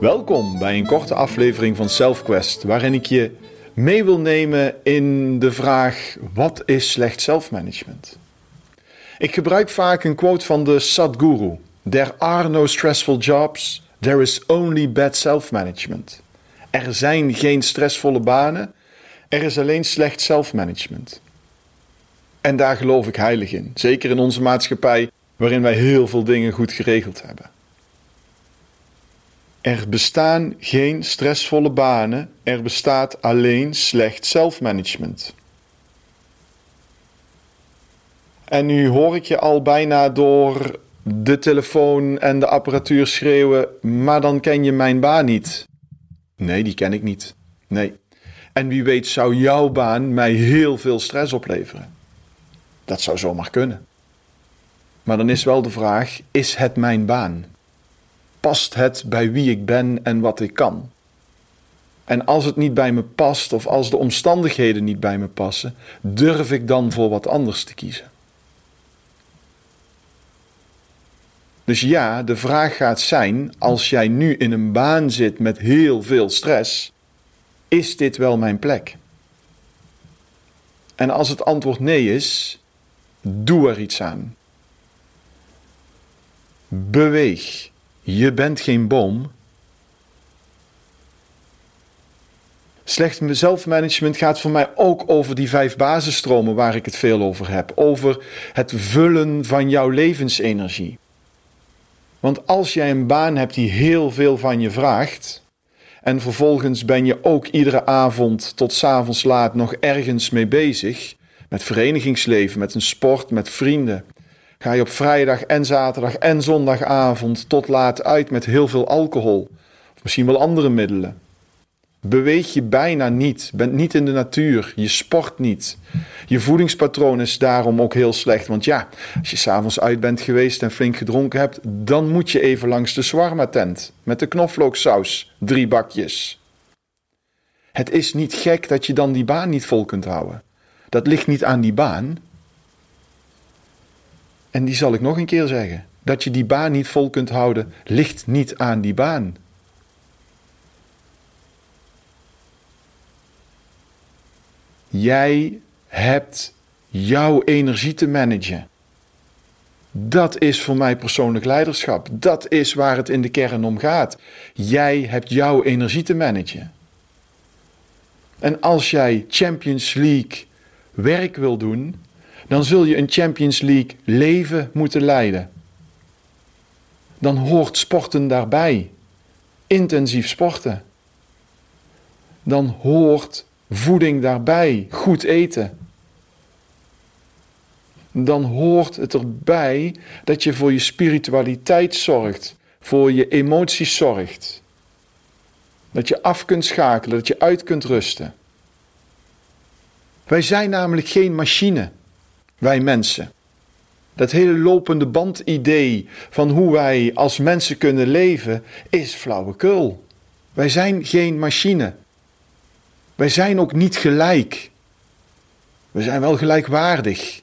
Welkom bij een korte aflevering van SelfQuest, waarin ik je mee wil nemen in de vraag: wat is slecht zelfmanagement? Ik gebruik vaak een quote van de Sadhguru: There are no stressful jobs, there is only bad self-management. Er zijn geen stressvolle banen, er is alleen slecht zelfmanagement. En daar geloof ik heilig in, zeker in onze maatschappij waarin wij heel veel dingen goed geregeld hebben. Er bestaan geen stressvolle banen, er bestaat alleen slecht zelfmanagement. En nu hoor ik je al bijna door de telefoon en de apparatuur schreeuwen, maar dan ken je mijn baan niet. Nee, die ken ik niet. Nee. En wie weet zou jouw baan mij heel veel stress opleveren. Dat zou zomaar kunnen. Maar dan is wel de vraag: is het mijn baan? Past het bij wie ik ben en wat ik kan? En als het niet bij me past of als de omstandigheden niet bij me passen, durf ik dan voor wat anders te kiezen? Dus ja, de vraag gaat zijn: als jij nu in een baan zit met heel veel stress, is dit wel mijn plek? En als het antwoord nee is, doe er iets aan. Beweeg. Je bent geen boom. Slecht zelfmanagement gaat voor mij ook over die vijf basisstromen waar ik het veel over heb. Over het vullen van jouw levensenergie. Want als jij een baan hebt die heel veel van je vraagt, en vervolgens ben je ook iedere avond tot s avonds laat nog ergens mee bezig, met verenigingsleven, met een sport, met vrienden, ga je op vrijdag en zaterdag en zondagavond tot laat uit met heel veel alcohol, of misschien wel andere middelen. Beweeg je bijna niet, bent niet in de natuur, je sport niet. Je voedingspatroon is daarom ook heel slecht. Want ja, als je s'avonds uit bent geweest en flink gedronken hebt, dan moet je even langs de swarma tent met de knoflooksaus, drie bakjes. Het is niet gek dat je dan die baan niet vol kunt houden. Dat ligt niet aan die baan. En die zal ik nog een keer zeggen. Dat je die baan niet vol kunt houden, ligt niet aan die baan. Jij hebt jouw energie te managen. Dat is voor mij persoonlijk leiderschap. Dat is waar het in de kern om gaat. Jij hebt jouw energie te managen. En als jij Champions League werk wil doen, dan zul je een Champions League leven moeten leiden. Dan hoort sporten daarbij. Intensief sporten. Dan hoort voeding daarbij, goed eten. Dan hoort het erbij dat je voor je spiritualiteit zorgt, voor je emoties zorgt. Dat je af kunt schakelen, dat je uit kunt rusten. Wij zijn namelijk geen machine, wij mensen. Dat hele lopende band idee van hoe wij als mensen kunnen leven is flauwekul. Wij zijn geen machine. Wij zijn ook niet gelijk. We zijn wel gelijkwaardig.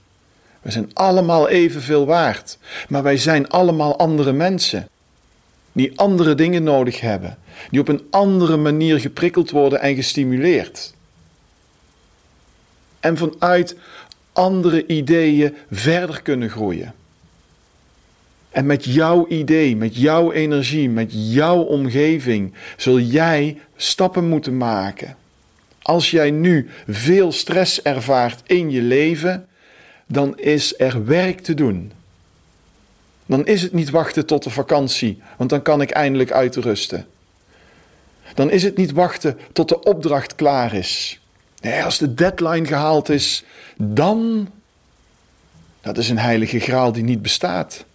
We zijn allemaal evenveel waard. Maar wij zijn allemaal andere mensen. Die andere dingen nodig hebben. Die op een andere manier geprikkeld worden en gestimuleerd. En vanuit andere ideeën verder kunnen groeien. En met jouw idee, met jouw energie, met jouw omgeving zul jij stappen moeten maken. Als jij nu veel stress ervaart in je leven, dan is er werk te doen. Dan is het niet wachten tot de vakantie, want dan kan ik eindelijk uitrusten. Dan is het niet wachten tot de opdracht klaar is. Nee, als de deadline gehaald is, dan. Dat is een heilige graal die niet bestaat.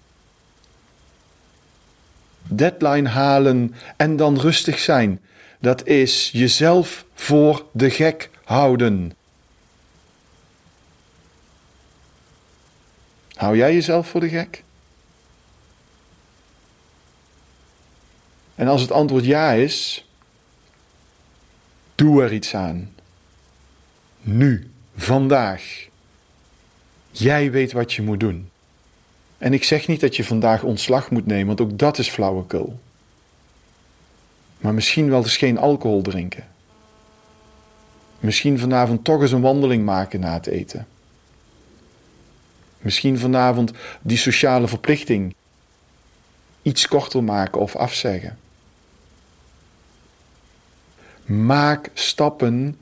Deadline halen en dan rustig zijn. Dat is jezelf voor de gek houden. Hou jij jezelf voor de gek? En als het antwoord ja is, doe er iets aan. Nu, vandaag. Jij weet wat je moet doen. En ik zeg niet dat je vandaag ontslag moet nemen, want ook dat is flauwekul. Maar misschien wel eens geen alcohol drinken. Misschien vanavond toch eens een wandeling maken na het eten. Misschien vanavond die sociale verplichting iets korter maken of afzeggen. Maak stappen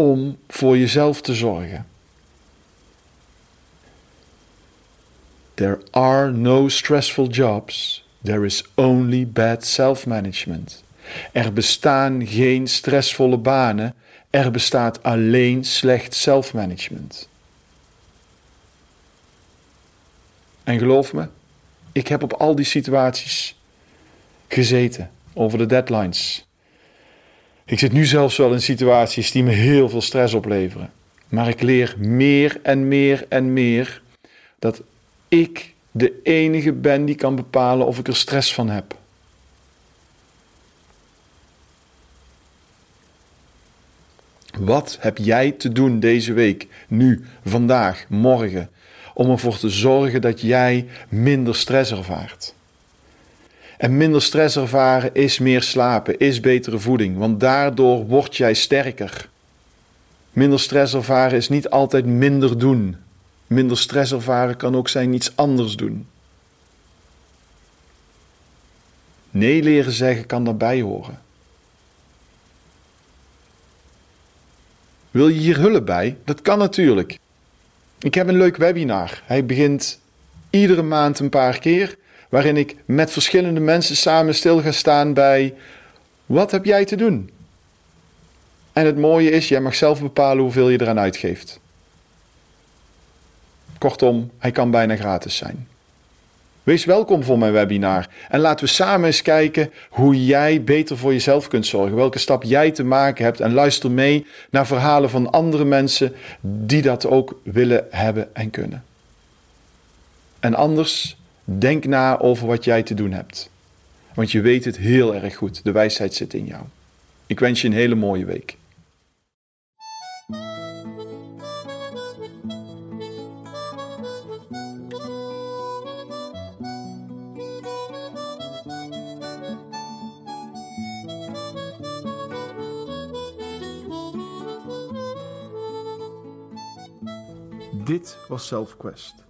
om voor jezelf te zorgen. There are no stressful jobs. There is only bad self-management. Er bestaan geen stressvolle banen. Er bestaat alleen slecht self-management. En geloof me, ik heb op al die situaties gezeten over de deadlines. Ik zit nu zelfs wel in situaties die me heel veel stress opleveren. Maar ik leer meer en meer en meer dat ik de enige ben die kan bepalen of ik er stress van heb. Wat heb jij te doen deze week, nu, vandaag, morgen, om ervoor te zorgen dat jij minder stress ervaart? En minder stress ervaren is meer slapen, is betere voeding, want daardoor word jij sterker. Minder stress ervaren is niet altijd minder doen. Minder stress ervaren kan ook zijn iets anders doen. Nee leren zeggen kan daarbij horen. Wil je hier hulp bij? Dat kan natuurlijk. Ik heb een leuk webinar. Hij begint iedere maand een paar keer, waarin ik met verschillende mensen samen stil ga staan bij wat heb jij te doen? En het mooie is, jij mag zelf bepalen hoeveel je eraan uitgeeft. Kortom, hij kan bijna gratis zijn. Wees welkom voor mijn webinar en laten we samen eens kijken hoe jij beter voor jezelf kunt zorgen, welke stap jij te maken hebt en luister mee naar verhalen van andere mensen die dat ook willen hebben en kunnen. En anders, denk na over wat jij te doen hebt. Want je weet het heel erg goed, de wijsheid zit in jou. Ik wens je een hele mooie week. Dit was SelfQuest.